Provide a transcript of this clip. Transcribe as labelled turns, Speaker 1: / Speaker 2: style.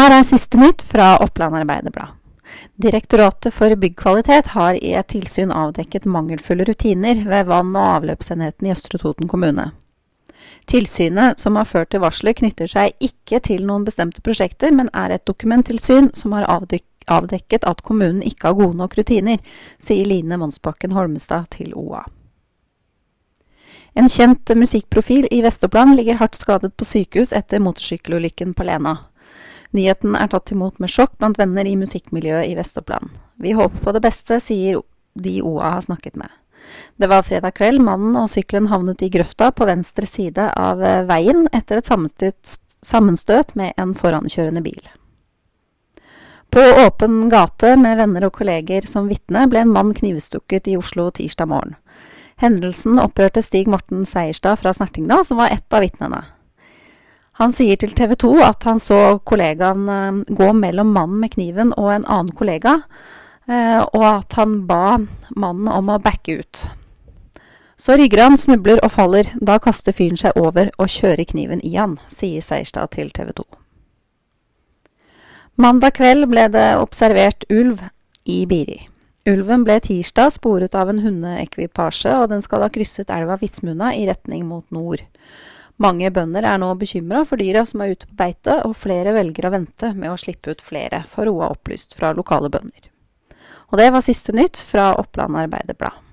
Speaker 1: Her er siste nytt fra Oppland Arbeiderblad. Direktoratet for byggkvalitet har i et tilsyn avdekket mangelfulle rutiner ved vann- og avløpsenheten i Østre Toten kommune. Tilsynet som har ført til varselet, knytter seg ikke til noen bestemte prosjekter, men er et dokumenttilsyn som har avdekket at kommunen ikke har gode nok rutiner, sier Line Monsbakken Holmestad til OA. En kjent musikkprofil i Vest-Oppland ligger hardt skadet på sykehus etter motorsykkelulykken på Lena. Nyheten er tatt imot med sjokk blant venner i musikkmiljøet i Vest-Oppland. Vi håper på det beste, sier de OA har snakket med. Det var fredag kveld mannen og sykkelen havnet i grøfta på venstre side av eh, veien etter et sammenstøt, sammenstøt med en forankjørende bil. På åpen gate med venner og kolleger som vitne ble en mann knivstukket i Oslo tirsdag morgen. Hendelsen opprørte Stig Morten Seierstad fra Snertingdal, som var ett av vitnene. Han sier til TV 2 at han så kollegaen eh, gå mellom mannen med kniven og en annen kollega, eh, og at han ba mannen om å backe ut. Så rygger han, snubler og faller. Da kaster fyren seg over og kjører kniven i han, sier Seierstad til TV 2. Mandag kveld ble det observert ulv i Biri. Ulven ble tirsdag sporet av en hundeekvipasje, og den skal ha krysset elva Vismuna i retning mot nord. Mange bønder er nå bekymra for dyra som er ute på beite, og flere velger å vente med å slippe ut flere, får Roa opplyst fra lokale bønder. Og det var siste nytt fra Oppland Arbeiderblad.